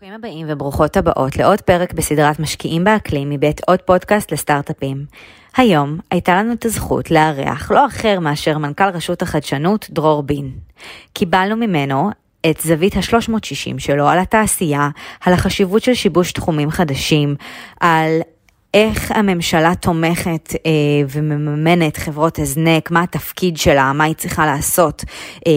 ברוכים הבאים וברוכות הבאות לעוד פרק בסדרת משקיעים באקלים מבית עוד פודקאסט לסטארט-אפים. היום הייתה לנו את הזכות לארח לא אחר מאשר מנכ"ל רשות החדשנות דרור בין. קיבלנו ממנו את זווית ה-360 שלו על התעשייה, על החשיבות של שיבוש תחומים חדשים, על איך הממשלה תומכת אה, ומממנת חברות הזנק, מה התפקיד שלה, מה היא צריכה לעשות, אה,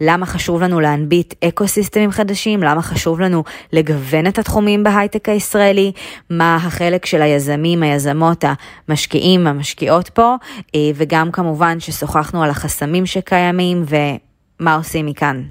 למה חשוב לנו להנביט אקו סיסטמים חדשים, למה חשוב לנו לגוון את התחומים בהייטק הישראלי, מה החלק של היזמים, היזמות, המשקיעים, המשקיעות פה, אה, וגם כמובן ששוחחנו על החסמים שקיימים ומה עושים מכאן.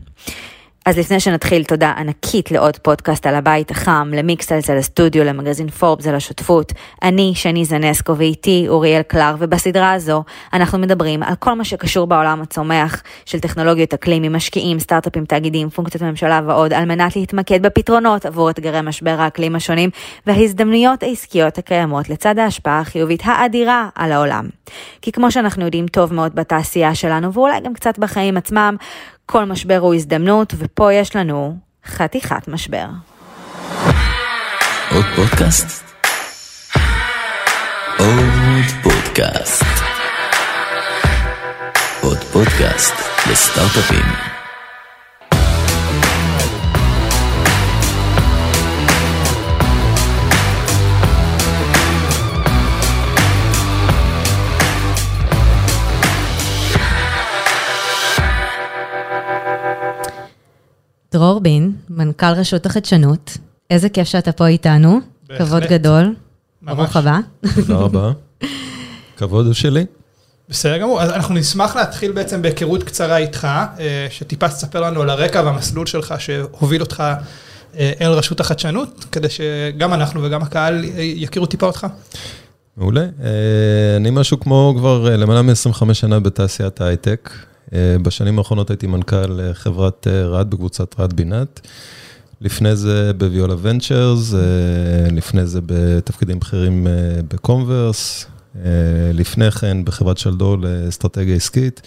אז לפני שנתחיל, תודה ענקית לעוד פודקאסט על הבית החם, למיקסטיילס על הסטודיו, למגזין פורבס על השותפות. אני, שני זנסקו, ואיתי אוריאל קלר, ובסדרה הזו אנחנו מדברים על כל מה שקשור בעולם הצומח של טכנולוגיות אקלים, עם משקיעים, סטארט-אפים, תאגידים, פונקציות ממשלה ועוד, על מנת להתמקד בפתרונות עבור אתגרי משבר האקלים השונים וההזדמנויות העסקיות הקיימות לצד ההשפעה החיובית האדירה על העולם. כי כמו שאנחנו יודעים טוב מאוד בתעשייה שלנו, ואולי גם קצת בחיים עצמם, כל משבר הוא הזדמנות, ופה יש לנו חתיכת משבר. עוד פודקאסט? עוד פודקאסט. עוד פודקאסט לסטארט-אפים. דרור בין, מנכ"ל רשות החדשנות, איזה כיף שאתה פה איתנו, בהחלט. כבוד גדול. ממש. ברוך הבא. תודה רבה. כבוד הוא שלי. בסדר גמור, אז אנחנו נשמח להתחיל בעצם בהיכרות קצרה איתך, אה, שטיפה תספר לנו על הרקע והמסלול שלך שהוביל אותך אה, אל רשות החדשנות, כדי שגם אנחנו וגם הקהל יכירו טיפה אותך. מעולה. אה, אני משהו כמו כבר למעלה מ-25 שנה בתעשיית ההייטק. אה, בשנים האחרונות הייתי מנכ"ל אה, חברת אה, רד בקבוצת רד בינת. לפני זה בוויולה Ventures, לפני זה בתפקידים בכירים ב Comverse, לפני כן בחברת שלדור לאסטרטגיה עסקית,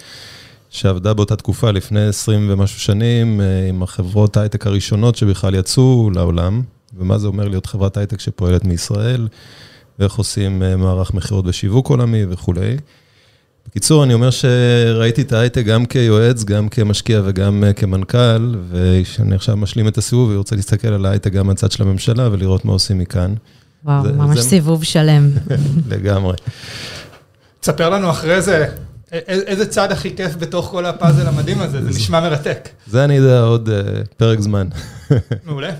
שעבדה באותה תקופה לפני 20 ומשהו שנים עם החברות הייטק הראשונות שבכלל יצאו לעולם, ומה זה אומר להיות חברת הייטק שפועלת מישראל, ואיך עושים מערך מכירות ושיווק עולמי וכולי. בקיצור, אני אומר שראיתי את ההייטק גם כיועץ, גם כמשקיע וגם כמנכ"ל, ושאני עכשיו משלים את הסיבוב ורוצה להסתכל על ההייטק גם מהצד של הממשלה ולראות מה עושים מכאן. וואו, זה, ממש זה... סיבוב שלם. לגמרי. תספר לנו אחרי זה, איזה צד הכי כיף בתוך כל הפאזל המדהים הזה, זה נשמע מרתק. זה אני יודע עוד uh, פרק זמן. מעולה.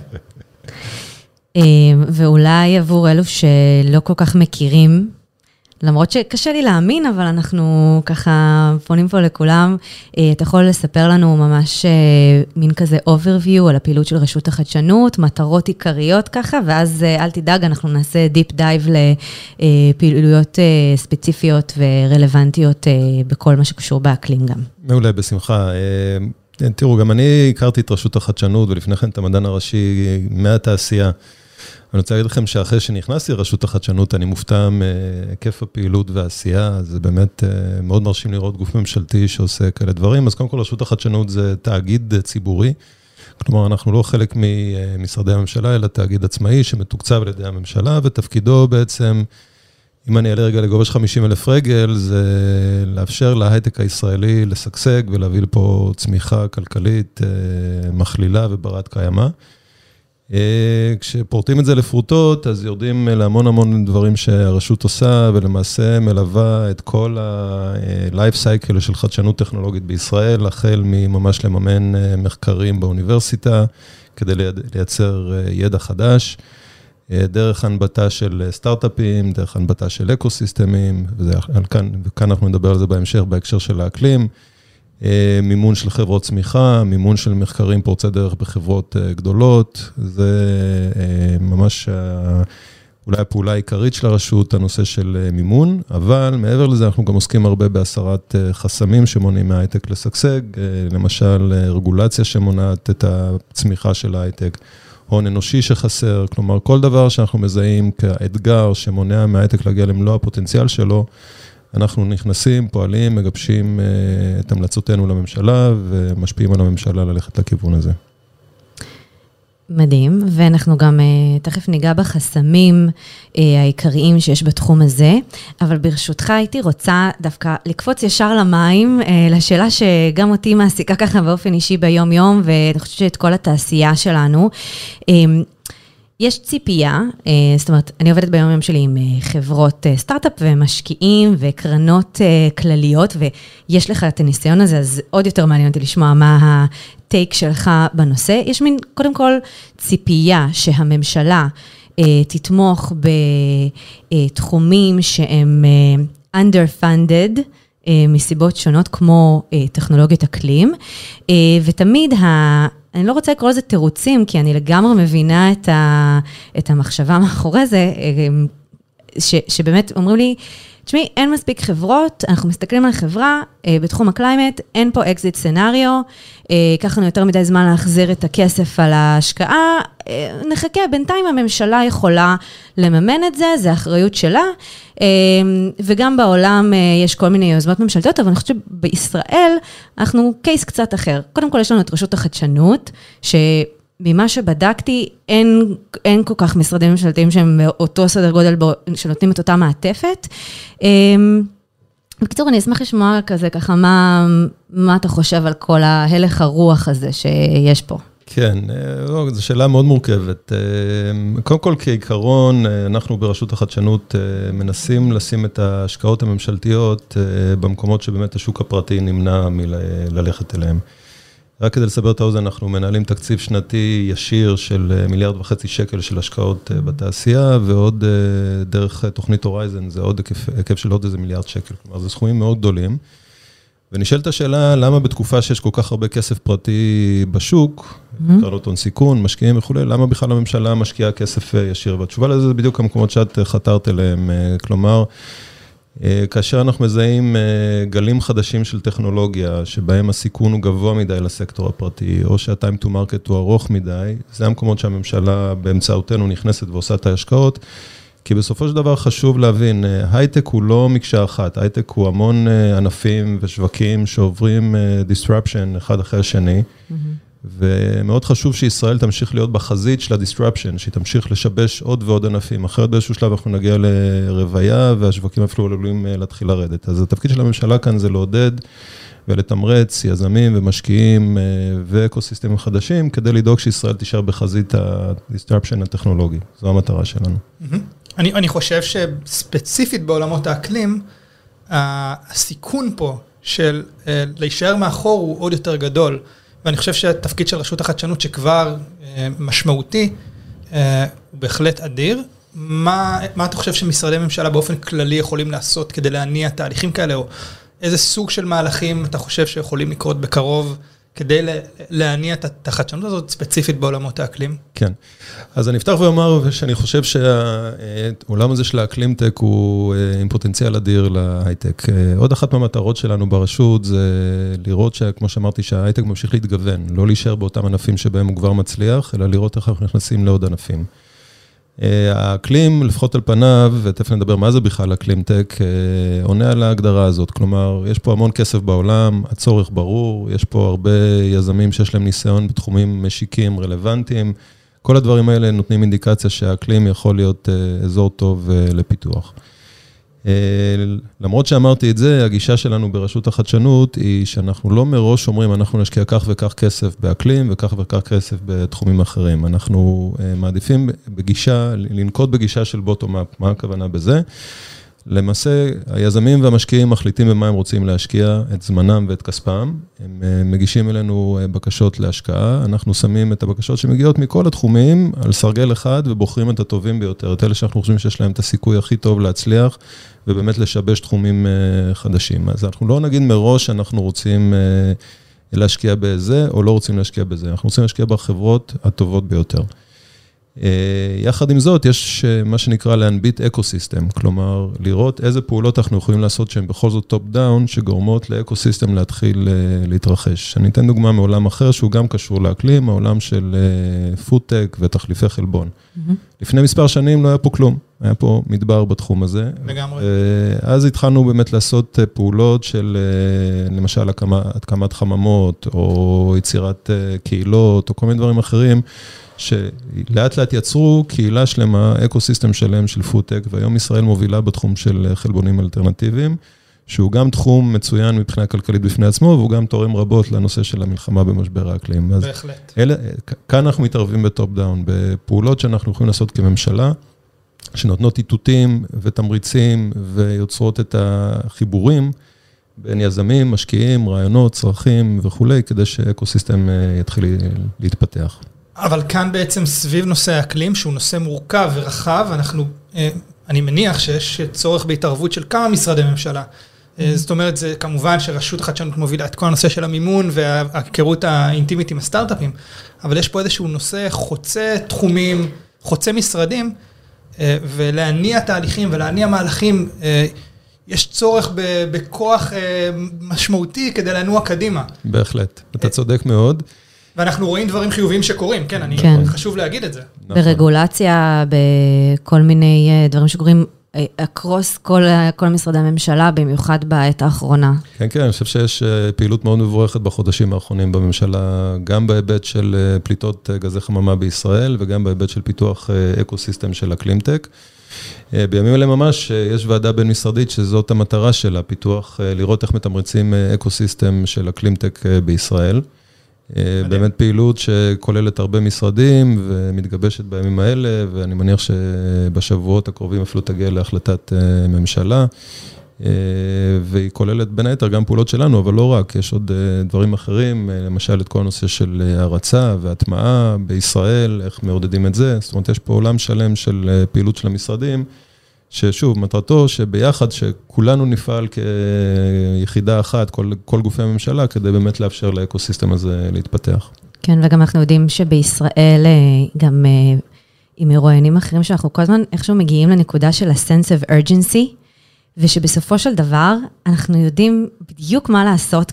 אה, ואולי עבור אלו שלא כל כך מכירים, למרות שקשה לי להאמין, אבל אנחנו ככה פונים פה לכולם. אה, אתה יכול לספר לנו ממש אה, מין כזה overview על הפעילות של רשות החדשנות, מטרות עיקריות ככה, ואז אה, אל תדאג, אנחנו נעשה deep dive לפעילויות ספציפיות ורלוונטיות בכל מה שקשור באקלים גם. מעולה, בשמחה. תראו, גם אני הכרתי את רשות החדשנות, ולפני כן את המדען הראשי מהתעשייה. אני רוצה להגיד לכם שאחרי שנכנסתי לרשות החדשנות, אני מופתע מהיקף הפעילות והעשייה, זה באמת אה, מאוד מרשים לראות גוף ממשלתי שעושה כאלה דברים. אז קודם כל, רשות החדשנות זה תאגיד ציבורי, כלומר, אנחנו לא חלק ממשרדי הממשלה, אלא תאגיד עצמאי שמתוקצב על ידי הממשלה, ותפקידו בעצם, אם אני אעלה רגע לגובה של 50 אלף רגל, זה לאפשר להייטק הישראלי לשגשג ולהביא לפה צמיחה כלכלית אה, מכלילה וברת קיימא. אה, כשפורטים את זה לפרוטות, אז יורדים להמון המון דברים שהרשות עושה, ולמעשה מלווה את כל ה-life cycle של חדשנות טכנולוגית בישראל, החל מממש לממן אה, מחקרים באוניברסיטה, כדי לייצר אה, ידע חדש, דרך הנבטה של סטארט-אפים, דרך הנבטה של אקו-סיסטמים, וכאן אנחנו נדבר על זה בהמשך בהקשר של האקלים. אה, מימון של חברות צמיחה, מימון של מחקרים פורצי דרך בחברות אה, גדולות, זה אה, ממש אולי הפעולה העיקרית של הרשות, הנושא של מימון, אבל מעבר לזה אנחנו גם עוסקים הרבה בהסרת חסמים שמונעים מההייטק לשגשג, למשל רגולציה שמונעת את הצמיחה של ההייטק. הון אנושי שחסר, כלומר כל דבר שאנחנו מזהים כאתגר שמונע מההייטק להגיע למלוא הפוטנציאל שלו, אנחנו נכנסים, פועלים, מגבשים אה, את המלצותינו לממשלה ומשפיעים על הממשלה ללכת לכיוון הזה. מדהים, ואנחנו גם uh, תכף ניגע בחסמים uh, העיקריים שיש בתחום הזה, אבל ברשותך הייתי רוצה דווקא לקפוץ ישר למים, לשאלה שגם אותי מעסיקה ככה באופן אישי ביום-יום, ואני חושבת שאת כל התעשייה שלנו. יש ציפייה, אה, זאת אומרת, אני עובדת ביום יום שלי עם אה, חברות אה, סטארט-אפ ומשקיעים וקרנות כלליות, ויש לך את הניסיון הזה, אז עוד יותר מעניין אותי לשמוע מה הטייק שלך בנושא. יש מין, קודם כל, ציפייה שהממשלה תתמוך בתחומים שהם underfunded. מסיבות שונות כמו טכנולוגיות אקלים, ותמיד אני לא רוצה לקרוא לזה תירוצים, כי אני לגמרי מבינה את, ה, את המחשבה מאחורי זה, ש, שבאמת אומרים לי, תשמעי, אין מספיק חברות, אנחנו מסתכלים על חברה אה, בתחום הקליימט, אין פה exit scenario, אה, ייקח לנו יותר מדי זמן להחזיר את הכסף על ההשקעה, אה, נחכה, בינתיים הממשלה יכולה לממן את זה, זה אחריות שלה, אה, וגם בעולם אה, יש כל מיני יוזמות ממשלתיות, אבל אני חושבת שבישראל אנחנו קייס קצת אחר. קודם כל, יש לנו את רשות החדשנות, ש... ממה שבדקתי, אין, אין כל כך משרדים ממשלתיים שהם באותו סדר גודל שנותנים את אותה מעטפת. אמ, בקיצור, אני אשמח לשמוע כזה, ככה, מה, מה אתה חושב על כל ההלך הרוח הזה שיש פה? כן, אה, לא, זו שאלה מאוד מורכבת. אה, קודם כל, כעיקרון, אה, אנחנו ברשות החדשנות מנסים לשים את ההשקעות הממשלתיות במקומות שבאמת השוק הפרטי נמנע מללכת אליהם. רק כדי לסבר את האוזן, אנחנו מנהלים תקציב שנתי ישיר של אה, מיליארד וחצי שקל של השקעות אה, בתעשייה, ועוד אה, דרך תוכנית הורייזן, זה עוד היקף, היקף של עוד איזה מיליארד שקל. כלומר, זה סכומים מאוד גדולים. ונשאלת השאלה, למה בתקופה שיש כל כך הרבה כסף פרטי בשוק, mm-hmm. קרנות הון סיכון, משקיעים וכולי, למה בכלל הממשלה משקיעה כסף ישיר? והתשובה לזה זה בדיוק המקומות שאת חתרת אליהם. כלומר, כאשר אנחנו מזהים אה, גלים חדשים של טכנולוגיה, שבהם הסיכון הוא גבוה מדי לסקטור הפרטי, או שה-time to market הוא ארוך מדי, זה המקומות שהממשלה באמצעותנו נכנסת ועושה את ההשקעות. כי בסופו של דבר חשוב להבין, אה, הייטק הוא לא מקשה אחת, הייטק הוא המון ענפים ושווקים שעוברים disruption אחד אחרי השני. Mm-hmm. ומאוד חשוב שישראל תמשיך להיות בחזית של ה-disruption, שהיא תמשיך לשבש עוד ועוד ענפים. אחרת באיזשהו שלב אנחנו נגיע לרוויה, והשווקים אפילו עלולים אה, להתחיל לרדת. אז התפקיד של הממשלה כאן זה לעודד ולתמרץ יזמים ומשקיעים אה, ואקו-סיסטמים חדשים, כדי לדאוג שישראל תישאר בחזית ה-disruption הטכנולוגי. זו המטרה שלנו. אני, אני חושב שספציפית בעולמות האקלים, הסיכון פה של אה, להישאר מאחור הוא עוד יותר גדול. ואני חושב שהתפקיד של רשות החדשנות, שכבר אה, משמעותי, אה, הוא בהחלט אדיר. מה, מה אתה חושב שמשרדי ממשלה באופן כללי יכולים לעשות כדי להניע תהליכים כאלה, או איזה סוג של מהלכים אתה חושב שיכולים לקרות בקרוב כדי להניע את החדשנות הזאת ספציפית בעולמות האקלים? כן. אז אני אפתח ואומר שאני חושב שהעולם הזה של האקלים-טק הוא אה, עם פוטנציאל אדיר להייטק. אה, עוד אחת מהמטרות שלנו ברשות זה לראות, כמו שאמרתי, שההייטק ממשיך להתגוון, לא להישאר באותם ענפים שבהם הוא כבר מצליח, אלא לראות איך אנחנו נכנסים לעוד ענפים. אה, האקלים, לפחות על פניו, ותכף נדבר מה זה בכלל אקלים-טק, אה, עונה על ההגדרה הזאת. כלומר, יש פה המון כסף בעולם, הצורך ברור, יש פה הרבה יזמים שיש להם ניסיון בתחומים משיקים רלוונטיים. כל הדברים האלה נותנים אינדיקציה שהאקלים יכול להיות אה, אזור טוב לפיתוח. אה, למרות שאמרתי את זה, הגישה שלנו ברשות החדשנות היא שאנחנו לא מראש אומרים, אנחנו נשקיע כך וכך כסף באקלים וכך וכך כסף בתחומים אחרים. אנחנו אה, מעדיפים בגישה, לנקוט בגישה של בוטום-אפ, מה הכוונה בזה? למעשה, היזמים והמשקיעים מחליטים במה הם רוצים להשקיע את זמנם ואת כספם. הם אה, מגישים אלינו בקשות להשקעה, אנחנו שמים את הבקשות שמגיעות מכל התחומים על סרגל אחד ובוחרים את הטובים ביותר, את אלה שאנחנו חושבים שיש להם את הסיכוי הכי טוב להצליח ובאמת לשבש תחומים אה, חדשים. אז אנחנו לא נגיד מראש שאנחנו רוצים אה, להשקיע בזה או לא רוצים להשקיע בזה, אנחנו רוצים להשקיע בחברות הטובות ביותר. אה, יחד עם זאת, יש מה שנקרא להנביט אקו-סיסטם, כלומר, לראות איזה פעולות אנחנו יכולים לעשות שהן בכל זאת top-down, שגורמות לאקו-סיסטם להתחיל להתרחש. אני אתן דוגמה מעולם אחר שהוא גם קשור לאקלים, העולם של פודטק ותחליפי חלבון. Mm-hmm. לפני מספר שנים לא היה פה כלום. היה פה מדבר בתחום הזה. לגמרי. אז התחלנו באמת לעשות אה, פעולות של אה, למשל הקמת חממות, או יצירת אה, קהילות, או כל מיני דברים אחרים, שלאט לאט יצרו קהילה שלמה, אקו סיסטם שלם של פודטק, והיום ישראל מובילה בתחום של חלבונים אלטרנטיביים, שהוא גם תחום מצוין מבחינה כלכלית בפני עצמו, והוא גם תורם רבות לנושא של המלחמה במשבר האקלים. בהחלט. אלה, כאן אנחנו מתערבים ב top down, בפעולות שאנחנו יכולים לעשות כממשלה, שנותנות איתותים ותמריצים ויוצרות את החיבורים בין יזמים, משקיעים, רעיונות, צרכים וכולי, כדי שאקו-סיסטם אה, יתחיל להתפתח. אבל כאן בעצם סביב נושא האקלים, שהוא נושא מורכב ורחב, אנחנו, אה, אני מניח שיש צורך בהתערבות של כמה משרדי ממשלה. אה, זאת אומרת, זה כמובן שרשות החדשנות מובילה את כל הנושא של המימון וההיכרות האינטימית עם הסטארט-אפים, אבל יש פה איזשהו נושא חוצה תחומים, חוצה משרדים, ולהניע תהליכים ולהניע מהלכים. יש צורך בכוח אה, משמעותי כדי לנוע קדימה. בהחלט, אתה צודק מאוד. ואנחנו רואים דברים חיוביים שקורים, כן, אני, כן. חשוב להגיד את זה. נכון. ברגולציה, בכל מיני אה, דברים שקורים across כל, כל משרדי הממשלה, במיוחד בעת האחרונה. כן, כן, אני חושב שיש אה, פעילות מאוד מבורכת בחודשים האחרונים בממשלה, גם בהיבט של פליטות גזי חממה בישראל, וגם בהיבט של פיתוח אקו-סיסטם של אקלימטק. אה, בימים אלה ממש אה, יש ועדה בין-משרדית שזאת המטרה שלה, פיתוח, אה, לראות איך מתמרצים אקו-סיסטם של אקלימטק בישראל. באמת פעילות שכוללת הרבה משרדים ומתגבשת בימים האלה, ואני מניח שבשבועות הקרובים אפילו תגיע להחלטת ממשלה. אה, והיא כוללת בין היתר גם פעולות שלנו, אבל לא רק, יש עוד אה, דברים אחרים, אה, למשל את כל הנושא של הרצה והטמעה בישראל, איך מעודדים את זה, זאת אומרת, יש פה עולם שלם של פעילות של המשרדים, ששוב, מטרתו שביחד, שכולנו נפעל כיחידה אחת, כל, כל גופי הממשלה, כדי באמת לאפשר לאקוסיסטם הזה להתפתח. כן, וגם אנחנו יודעים שבישראל, גם עם מרואיינים אחרים, שאנחנו כל הזמן איכשהו מגיעים לנקודה של ה-sense of urgency, ושבסופו של דבר, אנחנו יודעים בדיוק מה לעשות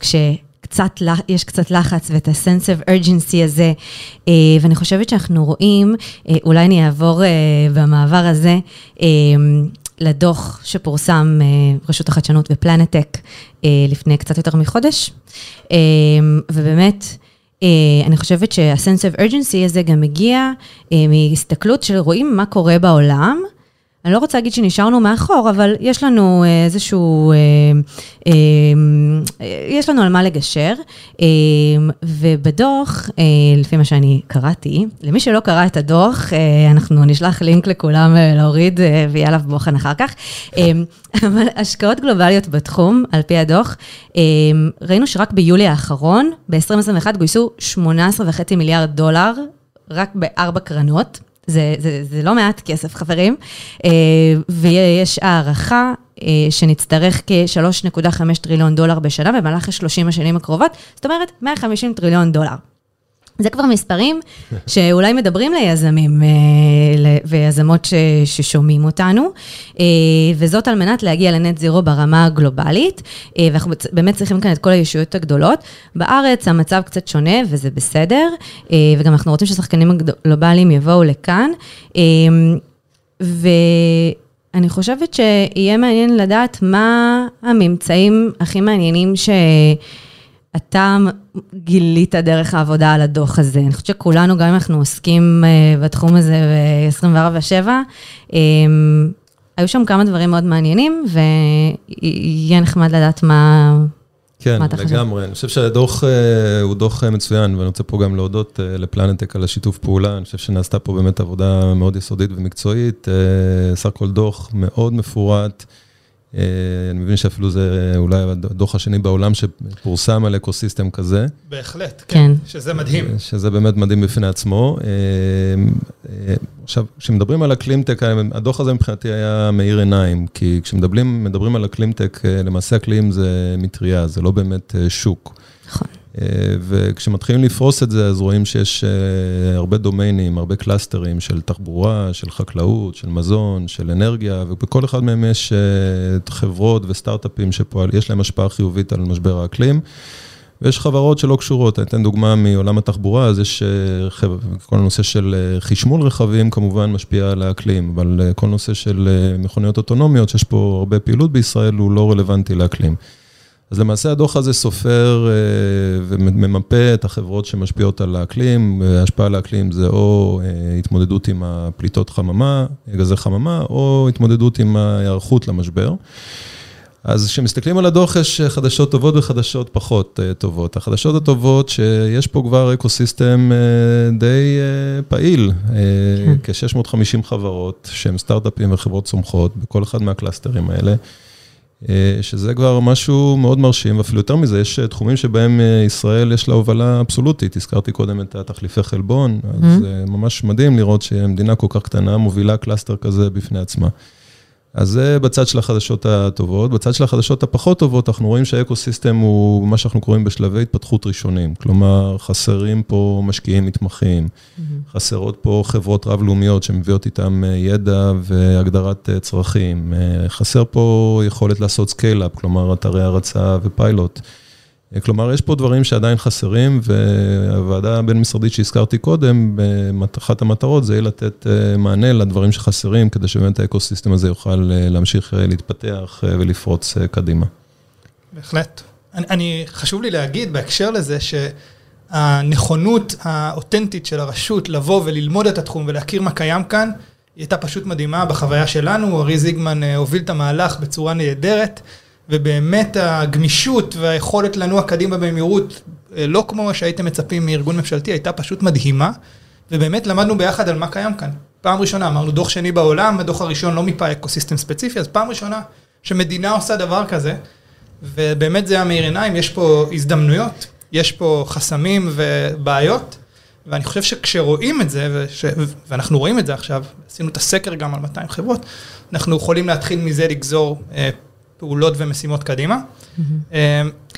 כשקצת, יש קצת לחץ ואת ה-sense of urgency הזה, אה, ואני חושבת שאנחנו רואים, אה, אולי אני אעבור אה, במעבר הזה, לדוח שפורסם רשות החדשנות ופלנטק לפני קצת יותר מחודש, ובאמת, אני חושבת שה-sense of urgency הזה גם מגיע מהסתכלות של רואים מה קורה בעולם, אני לא רוצה להגיד שנשארנו מאחור, אבל יש לנו אה, איזשהו, אה, אה, יש לנו על מה לגשר. ובדוח, לפי מה שאני קראתי, למי שלא קרא את הדוח, אנחנו נשלח לינק לכולם להוריד ויהיה עליו בוחן אחר כך. אבל השקעות גלובליות בתחום, על פי הדוח, ראינו שרק ביולי האחרון, ב-2021 גויסו 18.5 מיליארד דולר, רק בארבע קרנות. זה, זה, זה לא מעט כסף, חברים, אה, ויש הערכה אה, שנצטרך כ-3.5 טריליון דולר בשנה במהלך ה-30 השנים הקרובות, זאת אומרת 150 טריליון דולר. זה כבר מספרים שאולי מדברים ליזמים אה, ויזמות ששומעים אותנו, אה, וזאת על מנת להגיע לנט זירו ברמה הגלובלית, אה, ואנחנו באמת צריכים כאן את כל הישויות הגדולות. בארץ המצב קצת שונה וזה בסדר, וגם אנחנו רוצים ששחקנים הגלובליים יבואו לכאן. ואני חושבת שיהיה מעניין לדעת מה הממצאים הכי מעניינים ש... אתה גילית דרך העבודה על הדוח הזה. אני חושבת שכולנו, גם אם אנחנו עוסקים אה, בתחום הזה ב-24/7, אמ, היו שם כמה דברים מאוד מעניינים, ויהיה נחמד לדעת מה... כן, לגמרי. אני חושב שהדוח אה, הוא דוח אה, מצוין, ואני רוצה פה גם להודות לפלנטק על השיתוף פעולה. אני חושב שנעשתה פה באמת עבודה מאוד יסודית ומקצועית. סך הכל דוח מאוד מפורט. אה, אני מבין שאפילו זה אולי הדוח השני בעולם שפורסם על אקוסיסטם כזה. בהחלט, כן, כן. שזה מדהים. אה, שזה באמת מדהים בפני עצמו. אה, עכשיו, כשמדברים על אקלימטק, הדוח הזה מבחינתי היה מאיר עיניים, כי כשמדברים על אקלימטק, למעשה אקלים זה מטריה, זה לא באמת שוק. נכון. אה, וכשמתחילים לפרוס את זה, אז רואים שיש אה, הרבה דומיינים, הרבה קלאסטרים של תחבורה, של חקלאות, של מזון, של אנרגיה, ובכל אחד מהם יש אה, חברות וסטארט-אפים שיש להם השפעה חיובית על משבר האקלים. ויש חברות שלא קשורות, אני אתן דוגמה מעולם התחבורה, אז יש כל הנושא של חשמול רכבים כמובן משפיע על האקלים, אבל כל נושא של מכוניות אוטונומיות, שיש פה הרבה פעילות בישראל, הוא לא רלוונטי לאקלים. אז למעשה הדוח הזה סופר אה, וממפה את החברות שמשפיעות על האקלים, השפעה על האקלים זה או אה, התמודדות עם הפליטות חממה, גזי חממה, או התמודדות עם ההיערכות למשבר. אז כשמסתכלים על הדוח יש חדשות טובות וחדשות פחות אה, טובות. החדשות הטובות שיש פה כבר אקו-סיסטם די פעיל, כ-650 חברות שהן סטארט-אפים וחברות צומחות בכל אחד מהקלאסטרים האלה. אה, שזה כבר משהו מאוד מרשים, ואפילו יותר מזה, יש אה, תחומים שבהם אה, ישראל יש לה הובלה אבסולוטית. הזכרתי קודם את התחליפי חלבון, אז. זה ממש מדהים לראות שמדינה כל כך קטנה מובילה קלאסטר כזה בפני עצמה. אז זה בצד של החדשות הטובות. בצד של החדשות הפחות טובות, אנחנו רואים שהאקו-סיסטם הוא מה שאנחנו קוראים בשלבי התפתחות ראשונים. כלומר, חסרים פה משקיעים מתמחים, mm-hmm. חסרות פה חברות רב-לאומיות שמביאות איתן אה, ידע והגדרת אה, צרכים, אה, חסר פה יכולת לעשות scale-up, כלומר, אתרי הרצה ופיילוט. כלומר, יש פה דברים שעדיין חסרים, והוועדה הבין-משרדית שהזכרתי קודם, אחת המטרות זה לתת אה, מענה לדברים שחסרים, כדי שבאמת האקוסיסטם הזה יוכל אה, להמשיך אה, להתפתח ולפרוץ קדימה. בהחלט. אני, אני, חשוב לי להגיד בהקשר לזה, שהנכונות האותנטית של הרשות לבוא וללמוד את התחום ולהכיר מה קיים כאן, היא הייתה פשוט מדהימה בחוויה שלנו, ארי זיגמן הוביל את המהלך בצורה נהדרת. ובאמת הגמישות והיכולת לנוע קדימה במהירות, אה, לא כמו שהייתם מצפים מארגון ממשלתי, הייתה פשוט מדהימה, ובאמת למדנו ביחד על מה קיים כאן. פעם ראשונה, אמרנו דוח שני בעולם, הדוח הראשון לא מיפה אקוסיסטם ספציפי, אז פעם ראשונה שמדינה עושה דבר כזה, ובאמת זה היה מאיר עיניים, יש פה הזדמנויות, יש פה חסמים ובעיות, ואני חושב שכשרואים את זה, וש... ואנחנו רואים את זה עכשיו, עשינו את הסקר גם על 200 חברות, אנחנו יכולים להתחיל מזה לגזור אה, פעולות ומשימות קדימה. Mm-hmm.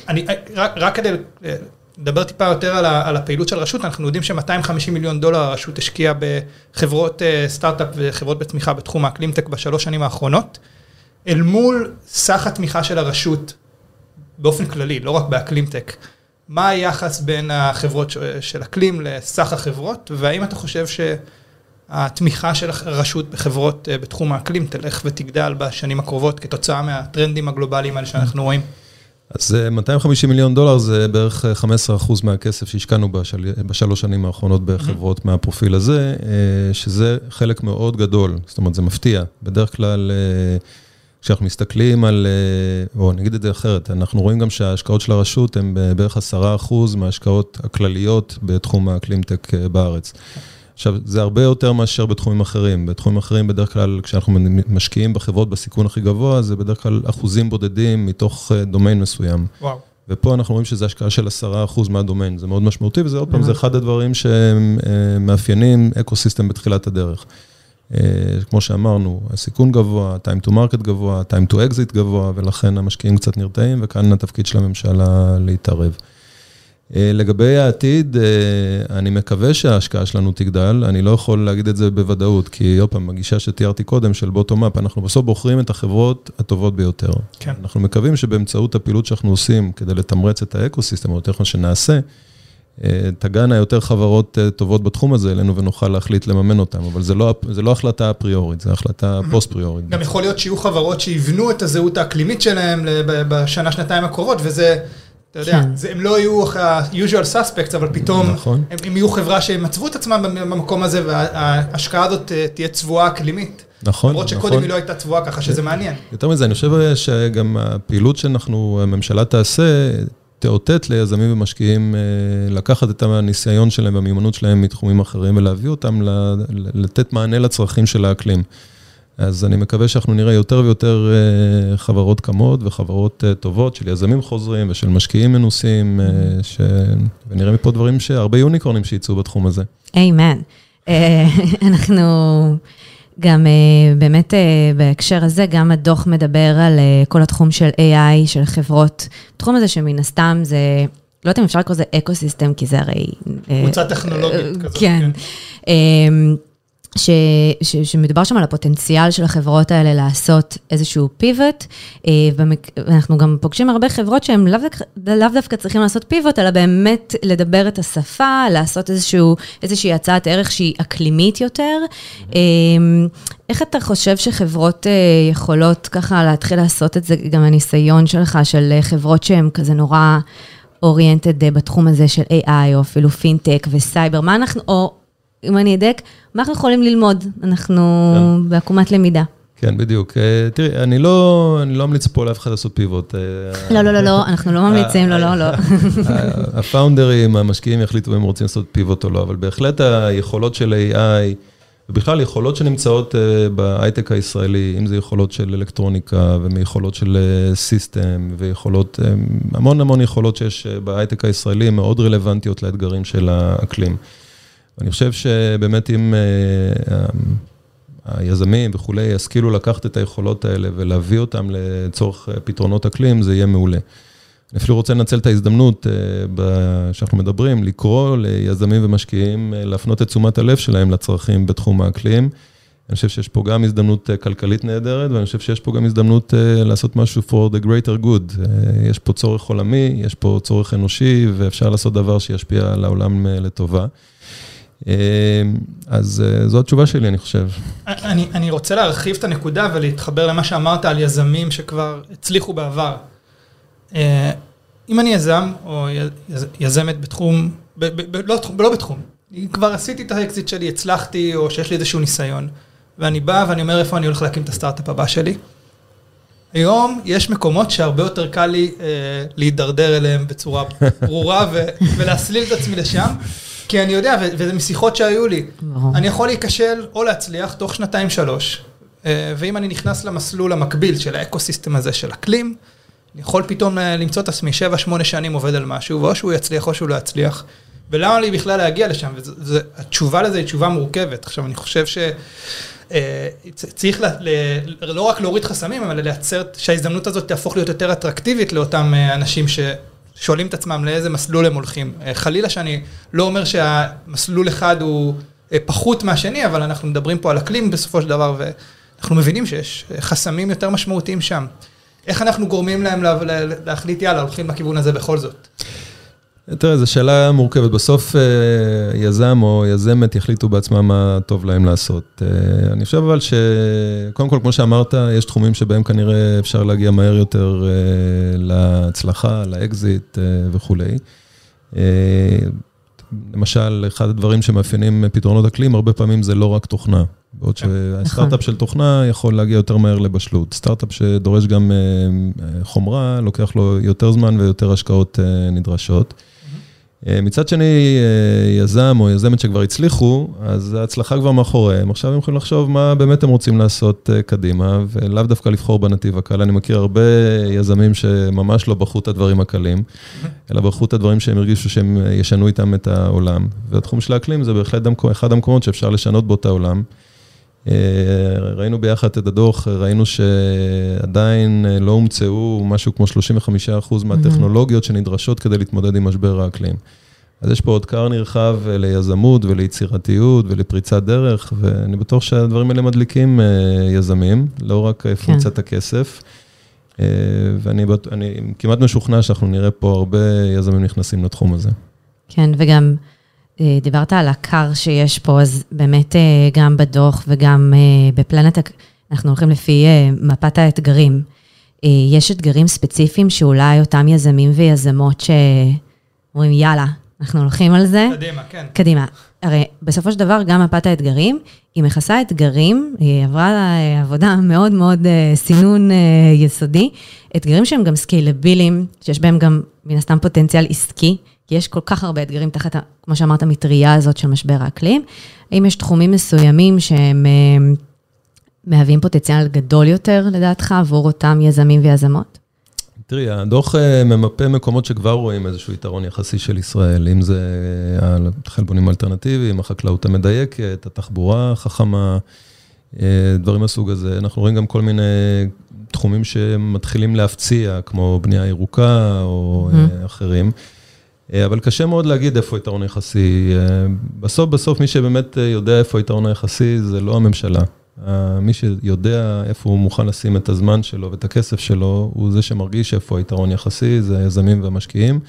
אני, רק, רק כדי אה, לדבר טיפה יותר על, ה, על הפעילות של הרשות, אנחנו יודעים ש-250 מיליון דולר הרשות השקיעה בחברות אה, סטארט-אפ וחברות בתמיכה בתחום האקלימטק בשלוש שנים האחרונות, אל מול סך התמיכה של הרשות באופן כללי, לא רק באקלימטק. מה היחס בין החברות של אקלים לסך החברות, והאם אתה חושב ש... התמיכה של הרשות בחברות אה, בתחום האקלים תלך ותגדל בשנים הקרובות כתוצאה מהטרנדים הגלובליים האלה שאנחנו רואים. אז 250 אה, מיליון דולר זה בערך 15 אה, אחוז מהכסף שהשקענו בשל... בשלוש שנים האחרונות בחברות mm-hmm. מהפרופיל הזה, שזה חלק מאוד גדול, זאת אומרת זה מפתיע. בדרך כלל, כשאנחנו מסתכלים על, או נגיד את זה אחרת, אנחנו רואים גם שההשקעות של הרשות הן בערך 10 אחוז מההשקעות הכלליות בתחום האקלימטק בארץ. עכשיו, זה הרבה יותר מאשר בתחומים אחרים. בתחומים אחרים, בדרך כלל, כשאנחנו משקיעים בחברות בסיכון הכי גבוה, זה בדרך כלל אחוזים בודדים מתוך אה, דומיין מסוים. וואו. ופה אנחנו רואים שזו השקעה של 10% מהדומיין, זה מאוד משמעותי, וזה עוד פעם, זה אחד הדברים שמאפיינים אה, אקו-סיסטם בתחילת הדרך. אה, כמו שאמרנו, הסיכון גבוה, time to market גבוה, time to exit גבוה, ולכן המשקיעים קצת נרתעים, וכאן התפקיד של הממשלה להתערב. אה, לגבי העתיד, אה, אני מקווה שההשקעה שלנו תגדל, אני לא יכול להגיד את זה בוודאות, כי עוד פעם, הגישה שתיארתי קודם של bottom-up, אנחנו בסוף בוחרים את החברות הטובות ביותר. כן. אנחנו מקווים שבאמצעות הפעילות שאנחנו עושים כדי לתמרץ את האקו-סיסטם, או יותר נכון שנעשה, אה, תגענה יותר חברות טובות בתחום הזה אלינו ונוכל להחליט לממן אותן, אבל זה לא, זה לא החלטה אפריורית, זה החלטה פוסט-פריורית. גם יכול להיות שיהיו חברות שיבנו את הזהות האקלימית שלהם בשנה, שנתיים הקרובות, וזה... אתה יודע, כן. זה, הם לא יהיו ה-usual suspects, אבל פתאום נכון. הם, הם יהיו חברה שהם מצבו את עצמם במקום הזה, וההשקעה הזאת אה, תהיה צבועה אקלימית. נכון, למרות שקודם נכון. היא לא הייתה צבועה ככה, שזה מעניין. יותר מזה, אני חושב שגם הפעילות שאנחנו, הממשלה תעשה, תאותת ליזמים ומשקיעים אה, לקחת את הניסיון שלהם והמיומנות שלהם מתחומים אחרים ולהביא אותם לתת מענה לצרכים של האקלים. אז אני מקווה שאנחנו נראה יותר ויותר אה, חברות קמות וחברות אה, טובות של יזמים חוזרים ושל משקיעים מנוסים, אה, ש... ונראה מפה דברים שהרבה יוניקורנים שיצאו בתחום הזה. Amen. אנחנו גם באמת בהקשר הזה, גם הדוח מדבר על כל התחום של AI, של חברות. התחום הזה שמן הסתם זה... לא יודעת אם אפשר לקרוא לזה אקו-סיסטם, כי זה הרי... קבוצה טכנולוגית כזאת. כן. ש, ש, שמדובר שם על הפוטנציאל של החברות האלה לעשות איזשהו pivot, ואנחנו גם פוגשים הרבה חברות שהן לאו, לאו דווקא צריכים לעשות פיבוט, אלא באמת לדבר את השפה, לעשות איזשהו, איזושהי הצעת ערך שהיא אקלימית יותר. איך אתה חושב שחברות יכולות ככה להתחיל לעשות את זה, גם הניסיון שלך, של חברות שהן כזה נורא... אוריינטד בתחום הזה של AI, או אפילו פינטק וסייבר, מה אנחנו, או אם אני אדייק, מה אנחנו יכולים ללמוד? אנחנו כן. בעקומת למידה. כן, בדיוק. תראי, אני לא, אני לא ממליץ פה לאף אחד לעשות pivot. לא, לא, לא, לא, אנחנו לא ממליצים, לא, לא, לא. הפאונדרים, המשקיעים יחליטו אם רוצים לעשות pivot או לא, אבל בהחלט היכולות של AI, ובכלל יכולות שנמצאות בהייטק הישראלי, אם זה יכולות של אלקטרוניקה, ומיכולות של system, ויכולות, המון המון יכולות שיש בהייטק הישראלי, מאוד רלוונטיות לאתגרים של האקלים. אני חושב שבאמת אם היזמים וכולי ישכילו לקחת את היכולות האלה ולהביא אותם לצורך פתרונות אקלים, זה יהיה מעולה. אני אפילו רוצה לנצל את ההזדמנות שאנחנו מדברים, לקרוא ליזמים ומשקיעים, להפנות את תשומת הלב שלהם לצרכים בתחום האקלים. אני חושב שיש פה גם הזדמנות כלכלית נהדרת, ואני חושב שיש פה גם הזדמנות לעשות משהו for the greater good. יש פה צורך עולמי, יש פה צורך אנושי, ואפשר לעשות דבר שישפיע על העולם לטובה. אז זו התשובה שלי, אני חושב. אני, אני רוצה להרחיב את הנקודה ולהתחבר למה שאמרת על יזמים שכבר הצליחו בעבר. אם אני יזם או יזמת בתחום, ב, ב, ב, לא, לא בתחום, כבר עשיתי את האקזיט שלי, הצלחתי, או שיש לי איזשהו ניסיון, ואני בא ואני אומר איפה אני הולך להקים את הסטארט-אפ הבא שלי. היום יש מקומות שהרבה יותר קל לי אה, להידרדר אליהם בצורה ברורה ו- ולהסליל את עצמי לשם. כי אני יודע, וזה משיחות שהיו לי, אני יכול להיכשל או להצליח תוך שנתיים-שלוש, ואם אני נכנס למסלול המקביל של האקו-סיסטם הזה של אקלים, אני יכול פתאום למצוא את עצמי שבע, שמונה שנים עובד על משהו, ואו שהוא יצליח או שהוא לא יצליח, ולמה לי בכלל להגיע לשם? והתשובה לזה היא תשובה מורכבת. עכשיו, אני חושב שצריך לא רק להוריד חסמים, אבל לייצר שההזדמנות הזאת תהפוך להיות יותר אטרקטיבית לאותם אנשים ש... שואלים את עצמם לאיזה מסלול הם הולכים. חלילה שאני לא אומר שהמסלול אחד הוא פחות מהשני, אבל אנחנו מדברים פה על אקלים בסופו של דבר, ואנחנו מבינים שיש חסמים יותר משמעותיים שם. איך אנחנו גורמים להם להחליט, יאללה, הולכים לכיוון הזה בכל זאת? תראה, זו שאלה מורכבת. בסוף יזם או יזמת יחליטו בעצמם מה טוב להם לעשות. אני חושב אבל שקודם כל, כמו שאמרת, יש תחומים שבהם כנראה אפשר להגיע מהר יותר להצלחה, לאקזיט וכולי. למשל, אחד הדברים שמאפיינים פתרונות אקלים, הרבה פעמים זה לא רק תוכנה. בעוד שהסטארט-אפ של תוכנה יכול להגיע יותר מהר לבשלות. סטארט-אפ שדורש גם חומרה, לוקח לו יותר זמן ויותר השקעות נדרשות. מצד שני, יזם או יזמת שכבר הצליחו, אז ההצלחה כבר מאחוריהם. עכשיו הם יכולים לחשוב מה באמת הם רוצים לעשות קדימה, ולאו דווקא לבחור בנתיב הקל. אני מכיר הרבה יזמים שממש לא בחרו את הדברים הקלים, אלא בחרו את הדברים שהם הרגישו שהם ישנו איתם את העולם. והתחום של האקלים זה בהחלט אחד המקומות שאפשר לשנות בו את העולם. ראינו ביחד את הדוח, ראינו שעדיין לא הומצאו משהו כמו 35% מהטכנולוגיות שנדרשות כדי להתמודד עם משבר האקלים. אז יש פה עוד כר נרחב ליזמות וליצירתיות ולפריצת דרך, ואני בטוח שהדברים האלה מדליקים יזמים, לא רק פונקציית הכסף. ואני כמעט משוכנע שאנחנו נראה פה הרבה יזמים נכנסים לתחום הזה. כן, וגם... דיברת על הקר שיש פה, אז באמת גם בדוח וגם בפלנט, אנחנו הולכים לפי מפת האתגרים. יש אתגרים ספציפיים שאולי אותם יזמים ויזמות שאומרים, יאללה, אנחנו הולכים על זה. קדימה, כן. קדימה. הרי בסופו של דבר, גם מפת האתגרים, היא מכסה אתגרים, היא עברה עבודה מאוד מאוד סינון יסודי, אתגרים שהם גם סקיילבילים, שיש בהם גם מן הסתם פוטנציאל עסקי. כי יש כל כך הרבה אתגרים תחת, כמו שאמרת, המטריה הזאת של משבר האקלים. האם יש תחומים מסוימים שהם מהווים פוטנציאל גדול יותר, לדעתך, עבור אותם יזמים ויזמות? תראי, הדוח ממפה מקומות שכבר רואים איזשהו יתרון יחסי של ישראל, אם זה החלבונים האלטרנטיביים, החקלאות המדייקת, התחבורה החכמה, דברים מהסוג הזה. אנחנו רואים גם כל מיני תחומים שמתחילים להפציע, כמו בנייה ירוקה או אחרים. אה, אבל קשה מאוד להגיד איפה היתרון היחסי. אה, בסוף, בסוף מי שבאמת אה, יודע איפה היתרון היחסי זה לא הממשלה. מי שיודע איפה הוא מוכן לשים את הזמן שלו ואת הכסף שלו, הוא זה שמרגיש איפה היתרון יחסי, זה היזמים והמשקיעים.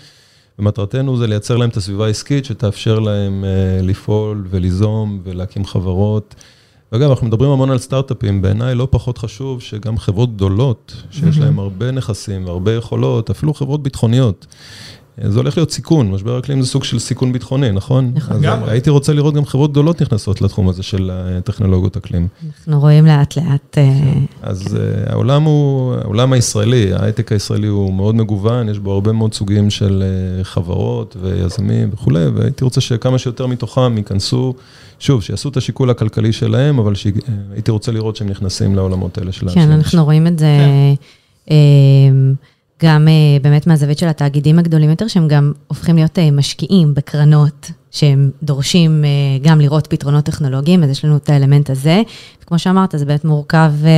ומטרתנו זה לייצר להם את הסביבה העסקית שתאפשר להם לפעול וליזום ולהקים חברות. ואגב, אנחנו מדברים המון על סטארט-אפים, בעיניי לא פחות חשוב שגם חברות גדולות, שיש להן הרבה נכסים והרבה יכולות, אפילו חברות ביטחוניות. אה, זה הולך להיות סיכון, משבר אקלים זה סוג של סיכון ביטחוני, נכון? נכון. אז. הייתי רוצה לראות גם חברות גדולות נכנסות לתחום הזה של אה, טכנולוגיות אקלים. אנחנו רואים לאט לאט, אה, אז uh, העולם הוא, העולם הישראלי, ההייטק הישראלי הוא מאוד מגוון, יש בו הרבה מאוד סוגים של חברות ויזמים וכולי, והייתי רוצה שכמה שיותר מתוכם ייכנסו, שוב, שיעשו את השיקול הכלכלי שלהם, אבל שהייתי רוצה לראות שהם נכנסים לעולמות האלה של כן, אנחנו רואים את זה אה, גם אה, באמת מהזווית של התאגידים הגדולים יותר, שהם גם הופכים להיות אה, משקיעים בקרנות, שהם דורשים אה, גם לראות פתרונות טכנולוגיים, אז יש לנו את האלמנט הזה. וכמו שאמרת, זה באמת מורכב, אה,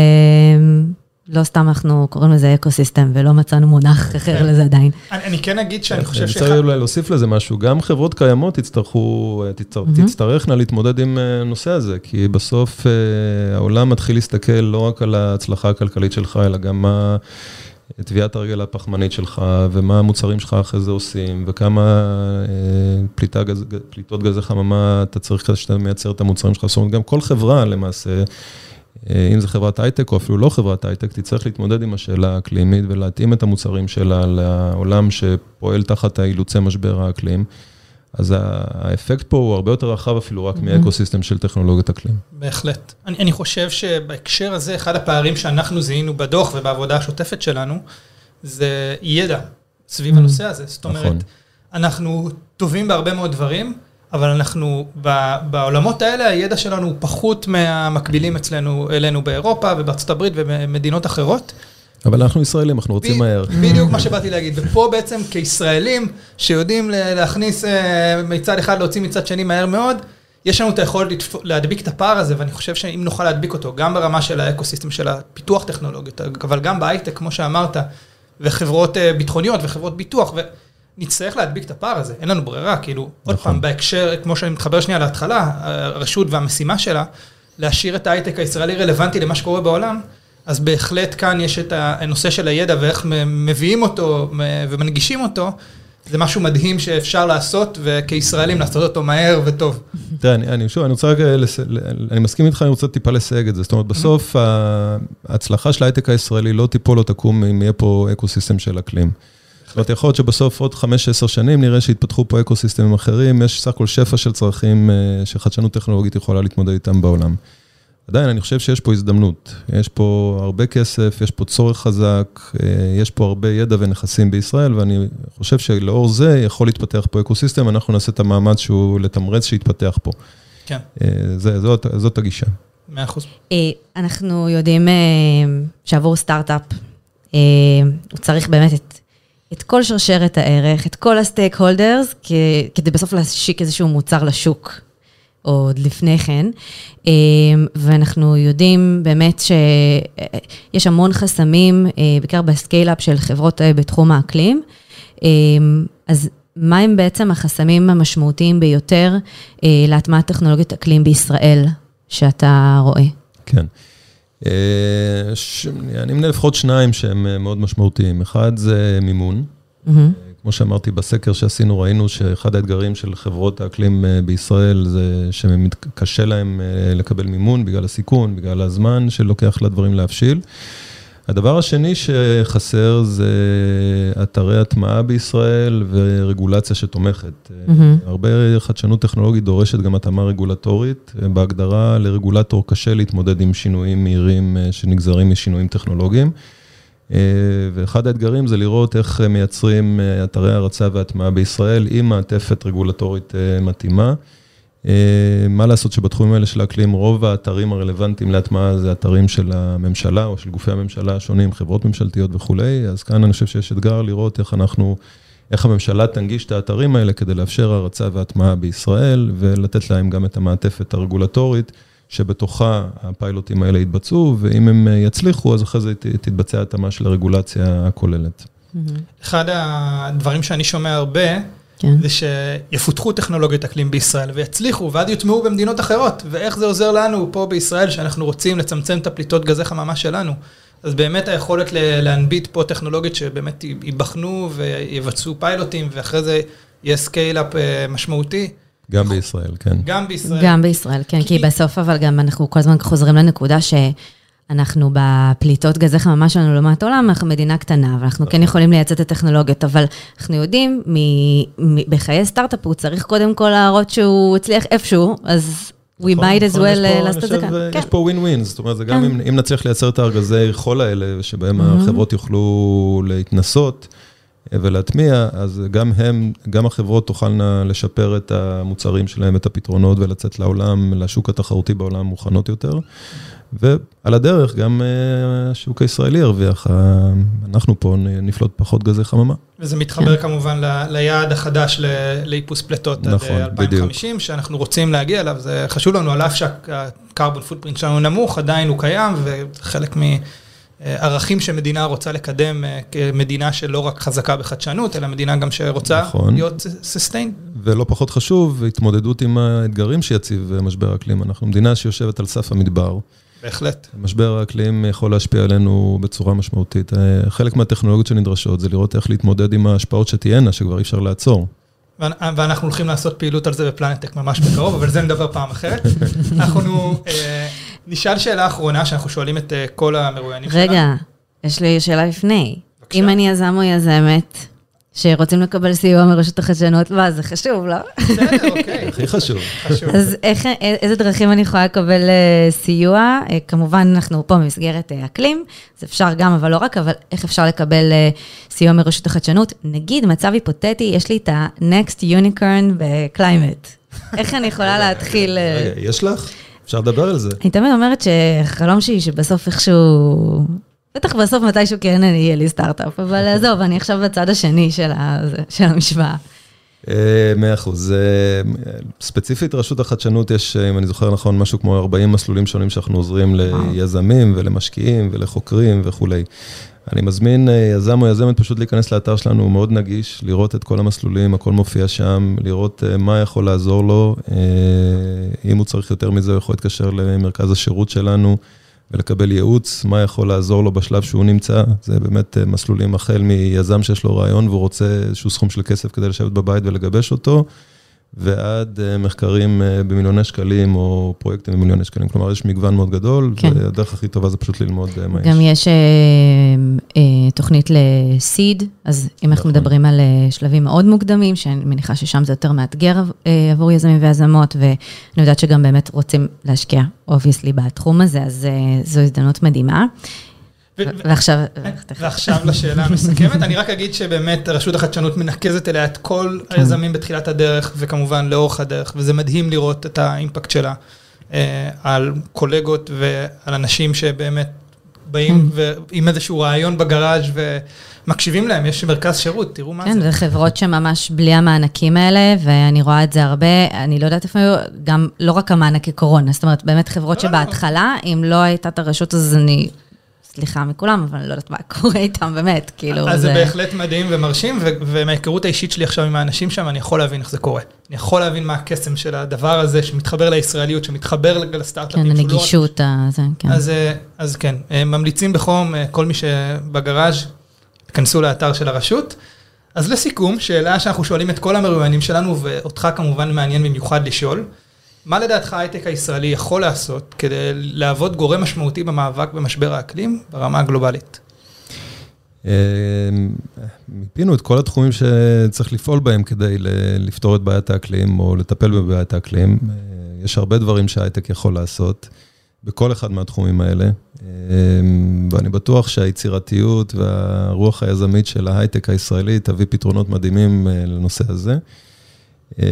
לא סתם אנחנו קוראים לזה אקו-סיסטם, ולא מצאנו מונח אחר לזה עדיין. אני אני כן אגיד שאני חושב אני שאחד... רוצה אולי להוסיף לזה משהו, גם חברות קיימות יצטרכו, תצטר, תצטרכנה להתמודד עם הנושא הזה, כי בסוף אה, העולם מתחיל להסתכל לא רק על ההצלחה הכלכלית שלך, אלא גם מה טביעת הרגל הפחמנית שלך, ומה המוצרים שלך אחרי זה עושים, וכמה אה, פליטה גז, פליטות גזי חממה אתה צריך כדי שאתה מייצר את המוצרים שלך, זאת אומרת, גם כל חברה למעשה, אה, אם זה חברת הייטק או אפילו לא חברת הייטק, תצטרך להתמודד עם השאלה האקלימית ולהתאים את המוצרים שלה לעולם שפועל תחת האילוצי משבר האקלים. אז האפקט פה הוא הרבה יותר רחב אפילו רק מאקו-סיסטם של טכנולוגיית אקלים. בהחלט. אני, אני חושב שבהקשר הזה, אחד הפערים שאנחנו זיהינו בדוח ובעבודה השוטפת שלנו, זה ידע סביב הנושא הזה. זאת אומרת, נכון. אנחנו טובים בהרבה מאוד דברים, אבל אנחנו, ב, בעולמות האלה, הידע שלנו הוא פחות מהמקבילים אצלנו, אלינו באירופה ובארצות הברית ובמדינות אחרות. אבל אנחנו ישראלים, אנחנו רוצים מהר. בדיוק מה שבאתי להגיד. ופה בעצם כישראלים שיודעים להכניס אה, מצד אחד, להוציא מצד שני מהר מאוד, יש לנו את היכולת להדביק את הפער הזה, ואני חושב שאם נוכל להדביק אותו, גם ברמה של האקוסיסטם של הפיתוח טכנולוגיות, אבל גם בהייטק, כמו שאמרת, וחברות אה, ביטחוניות וחברות ביטוח, ונצטרך להדביק את הפער הזה, אין לנו ברירה, כאילו, עוד נכון. פעם, בהקשר, כמו שאני מתחבר שנייה להתחלה, הרשות והמשימה שלה, להשאיר את ההייטק הישראלי רלוונטי למה שקורה בעולם, אז בהחלט כאן יש את הנושא של הידע ואיך מביאים אותו ומנגישים אותו, זה משהו מדהים שאפשר לעשות, וכישראלים לעשות אותו מהר וטוב. תראה, אני, אני שוב, אני רוצה רגע, לס... אני מסכים איתך, אני רוצה טיפה לסייג את זה. זאת אומרת, בסוף ההצלחה של ההייטק הישראלי לא תיפול או תקום אם יהיה פה אקו-סיסטם של אקלים. זאת אומרת, יכול להיות שבסוף עוד 5-10 שנים נראה שהתפתחו פה אקו-סיסטמים אחרים, יש סך הכל שפע של צרכים אה, שחדשנות טכנולוגית יכולה להתמודד איתם בעולם. עדיין, אני חושב שיש פה הזדמנות. יש פה הרבה כסף, יש פה צורך חזק, אה, יש פה הרבה ידע ונכסים בישראל, ואני חושב שלאור זה יכול להתפתח פה אקו-סיסטם, אנחנו נעשה את המאמץ שהוא לתמרץ שיתפתח פה. כן, אה, זה, זאת, זאת הגישה. מאה אחוז. אה, אנחנו יודעים שעבור סטארט-אפ, הוא צריך באמת את, את כל שרשרת הערך, את כל ה stakeholders, כדי בסוף להשיק איזשהו מוצר לשוק, או עוד לפני כן. אה, ואנחנו יודעים באמת שיש המון חסמים, אה, בעיקר ב scale-up של חברות אה, בתחום האקלים. אה, אז מה הם בעצם החסמים המשמעותיים ביותר אה, להטמעת טכנולוגיות אקלים בישראל, שאתה רואה? כן. ש... אני אמנה לפחות שניים שהם מאוד משמעותיים. אחד זה מימון. מהמם. כמו שאמרתי, בסקר שעשינו ראינו שאחד האתגרים של חברות האקלים אה, בישראל זה שקשה להם אה, לקבל מימון בגלל הסיכון, בגלל הזמן שלוקח לדברים להבשיל. הדבר השני שחסר זה אתרי הטמעה בישראל ורגולציה שתומכת. מהמם. הרבה חדשנות טכנולוגית דורשת גם התאמה רגולטורית. בהגדרה, לרגולטור קשה להתמודד עם שינויים מהירים אה, שנגזרים משינויים טכנולוגיים. אה, ואחד האתגרים זה לראות איך מייצרים אה, אתרי הרצה והטמעה בישראל עם מעטפת רגולטורית אה, מתאימה. מה לעשות שבתחומים האלה של האקלים, רוב האתרים הרלוונטיים להטמעה זה אתרים של הממשלה או של גופי הממשלה השונים, חברות ממשלתיות וכולי, אז כאן אני חושב שיש אתגר לראות איך אנחנו, איך הממשלה תנגיש את האתרים האלה כדי לאפשר הרצה והטמעה בישראל ולתת להם גם את המעטפת הרגולטורית. שבתוכה הפיילוטים האלה יתבצעו, ואם הם אה, יצליחו, אז אחרי זה ת- תתבצע התאמה של הרגולציה הכוללת. מהמם. אחד הדברים שאני שומע הרבה, כן. זה שיפותחו טכנולוגיות אקלים בישראל ויצליחו, ואז יוטמעו במדינות אחרות, ואיך זה עוזר לנו פה בישראל, שאנחנו רוצים לצמצם את הפליטות גזי חממה שלנו. אז באמת היכולת להנביט פה טכנולוגיות שבאמת ייבחנו ויבצעו פיילוטים, ואחרי זה יהיה scale-up אה, משמעותי, גם בישראל, כן. גם בישראל. גם בישראל, כן, כי כי- בסוף אבל גם אנחנו כל הזמן חוזרים לנקודה שאנחנו בפליטות גזי חממה שלנו לעומת העולם, אנחנו מדינה קטנה, ואנחנו כן יכולים לייצא את הטכנולוגיות, אבל אנחנו יודעים, מ- מ- בחיי סטארט-אפ הוא צריך קודם כל להראות שהוא הצליח איפשהו, אז we נכון, might as נכון, well אה, לעשות את זה כאן. כן. יש פה ווין ווין, זאת אומרת, זה גם כן. אם, אם נצליח לייצר את הארגזי חול האלה, שבהם החברות יוכלו להתנסות ולהטמיע, אז גם הם, גם החברות תוכלנה לשפר את המוצרים שלהם, את הפתרונות ולצאת לעולם, לשוק התחרותי בעולם מוכנות יותר. ועל הדרך, גם אה, השוק הישראלי ירוויח, אה, אנחנו פה נפלוט פחות גזי חממה. וזה מתחבר כמובן ל- ליעד החדש ל- לאיפוס פליטות נכון, עד אה, 2050, שאנחנו רוצים להגיע אליו, זה חשוב לנו, על אף שהקרבון פוטפרינט שלנו נמוך, עדיין הוא קיים, וחלק מערכים שמדינה רוצה לקדם אה, כמדינה שלא רק חזקה בחדשנות, אלא מדינה גם שרוצה נכון. להיות סוסטיין. ולא פחות חשוב, התמודדות עם האתגרים שיציב אה, משבר האקלים. אנחנו מדינה שיושבת על סף המדבר. בהחלט. משבר האקלים יכול להשפיע עלינו בצורה משמעותית. אה, חלק מהטכנולוגיות שנדרשות זה לראות איך להתמודד עם ההשפעות שתהיינה, שכבר אי אפשר לעצור. ואנ- ואנחנו הולכים לעשות פעילות על זה בפלנטק ממש בקרוב, אבל זה נדבר פעם אחרת. אנחנו אה, נשאל שאלה אחרונה שאנחנו שואלים את אה, כל המרואיינים שלנו. רגע, יש לי שאלה לפני. בבקשה. אם אני יזם או יזמת שרוצים לקבל סיוע מרשות החדשנות, מה, זה חשוב, לא? בסדר, אוקיי. הכי חשוב. אז איך, איזה דרכים אני יכולה לקבל אה, סיוע? אה, כמובן, אנחנו פה במסגרת אה, אקלים, אז אפשר גם, אבל לא רק, אבל איך אפשר לקבל אה, סיוע מרשות החדשנות? נגיד, מצב היפותטי, יש לי את ה-Next Unicorn ב-Climate. איך אני יכולה להתחיל... אה, רגע, יש לך? אפשר לדבר על זה. אני תמיד אומרת שהחלום שלי שבסוף איכשהו... בטח בסוף מתישהו כן יהיה לי סטארט-אפ, אבל עזוב, אני עכשיו בצד השני של, ה... של המשוואה. אה, מאה אחוז. אה, ספציפית רשות החדשנות יש, אם אני זוכר נכון, משהו כמו 40 מסלולים שונים שאנחנו עוזרים ליזמים ולמשקיעים ולחוקרים וכולי. אני מזמין אה, יזם או יזמת פשוט להיכנס לאתר שלנו, הוא מאוד נגיש, לראות את כל המסלולים, הכל מופיע שם, לראות אה, מה יכול לעזור לו. אה, אם הוא צריך יותר מזה, הוא יכול להתקשר למרכז השירות שלנו ולקבל ייעוץ, מה יכול לעזור לו בשלב שהוא נמצא. זה באמת מסלולים החל מיזם שיש לו רעיון והוא רוצה איזשהו סכום של כסף כדי לשבת בבית ולגבש אותו, ועד אה, מחקרים אה, במיליוני שקלים או פרויקטים במיליוני שקלים. כלומר, יש מגוון מאוד גדול, כן. והדרך הכי טובה זה פשוט ללמוד אה, מה יש. גם יש תוכנית לסיד, אז אם אנחנו נכון. מדברים על שלבים מאוד מוקדמים, שאני מניחה ששם זה יותר מאתגר עבור יזמים ויזמות, ואני יודעת שגם באמת רוצים להשקיע, obviously, בתחום הזה, אז זו הזדמנות מדהימה. ו- ו- ועכשיו, ועכשיו לשאלה המסכמת, אני רק אגיד שבאמת רשות החדשנות מנקזת אליה את כל כן. היזמים בתחילת הדרך, וכמובן לאורך הדרך, וזה מדהים לראות את ה impact שלה אה, על קולגות ועל אנשים שבאמת באים כן. ועם איזשהו רעיון בגראז' ומקשיבים להם, יש מרכז שירות, תראו מה כן, זה. זה חברות שממש בלי המענקים האלה, ואני רואה את זה הרבה, אני לא יודעת איפה היו, גם לא רק המענקי קורונה, זאת אומרת, באמת חברות לא, לא. שבהתחלה, אם לא הייתה את הרשות, אז אני, סליחה מכולם, אבל אני לא יודעת מה קורה איתם, באמת, כאילו, אז זה בהחלט מדהים ומרשים, ו- ומההיכרות האישית שלי עכשיו עם האנשים שם, אני יכול להבין איך זה קורה. אני יכול להבין מה הקסם של הדבר הזה, שמתחבר לישראליות, שמתחבר לסטארט-אפים. כן, לא הנגישות, הזה, כן. אז, אה, אז כן, אה, ממליצים בחום, אה, כל מי שבגראז', תכנסו לאתר של הרשות. אז לסיכום, שאלה שאנחנו שואלים את כל המרואיינים שלנו, ואותך כמובן מעניין במיוחד לשאול, מה לדעתך ההייטק הישראלי יכול לעשות כדי להוות גורם משמעותי במאבק במשבר האקלים ברמה הגלובלית? אה, מיפינו את כל התחומים שצריך לפעול בהם כדי לפתור את בעיית האקלים או לטפל בבעיית האקלים. אה, יש הרבה דברים שההייטק יכול לעשות בכל אחד מהתחומים האלה, אה, ואני בטוח שהיצירתיות והרוח היזמית של ההייטק הישראלי תביא פתרונות מדהימים אה, לנושא הזה. אה,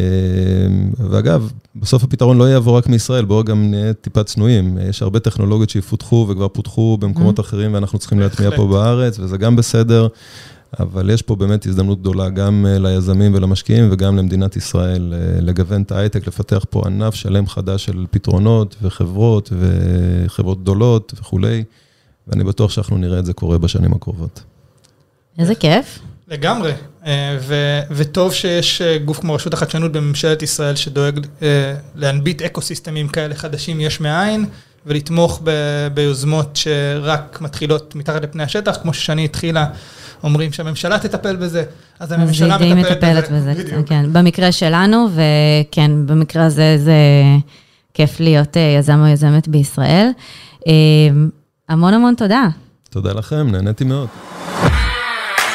ואגב, בסוף הפתרון לא יעבור רק מישראל, בואו גם נהיה טיפה צנועים. יש הרבה טכנולוגיות שיפותחו וכבר פותחו במקומות אחרים ואנחנו צריכים להטמיע פה. בארץ, וזה גם בסדר, אבל יש פה באמת הזדמנות גדולה גם אה, ליזמים ולמשקיעים וגם למדינת ישראל אה, לגוון את ההייטק, לפתח פה ענף שלם חדש של פתרונות וחברות וחברות גדולות וכולי, ואני בטוח שאנחנו נראה את זה קורה בשנים הקרובות. איזה כיף. לגמרי, אה, ו- וטוב שיש אה, גוף כמו רשות החדשנות בממשלת ישראל שדואג אה, להנביט אקו סיסטמים כאלה חדשים יש מאין, ולתמוך ב- ביוזמות שרק מתחילות מתחת לפני השטח, כמו ששני התחילה, אומרים שהממשלה תטפל בזה, אז אז הממשלה די מטפלת מטפלת בזה, בדיוק. כן, במקרה שלנו, וכן, במקרה הזה זה כיף להיות יזם או יזמת בישראל. אה, המון המון תודה. תודה לכם, נהניתי מאוד.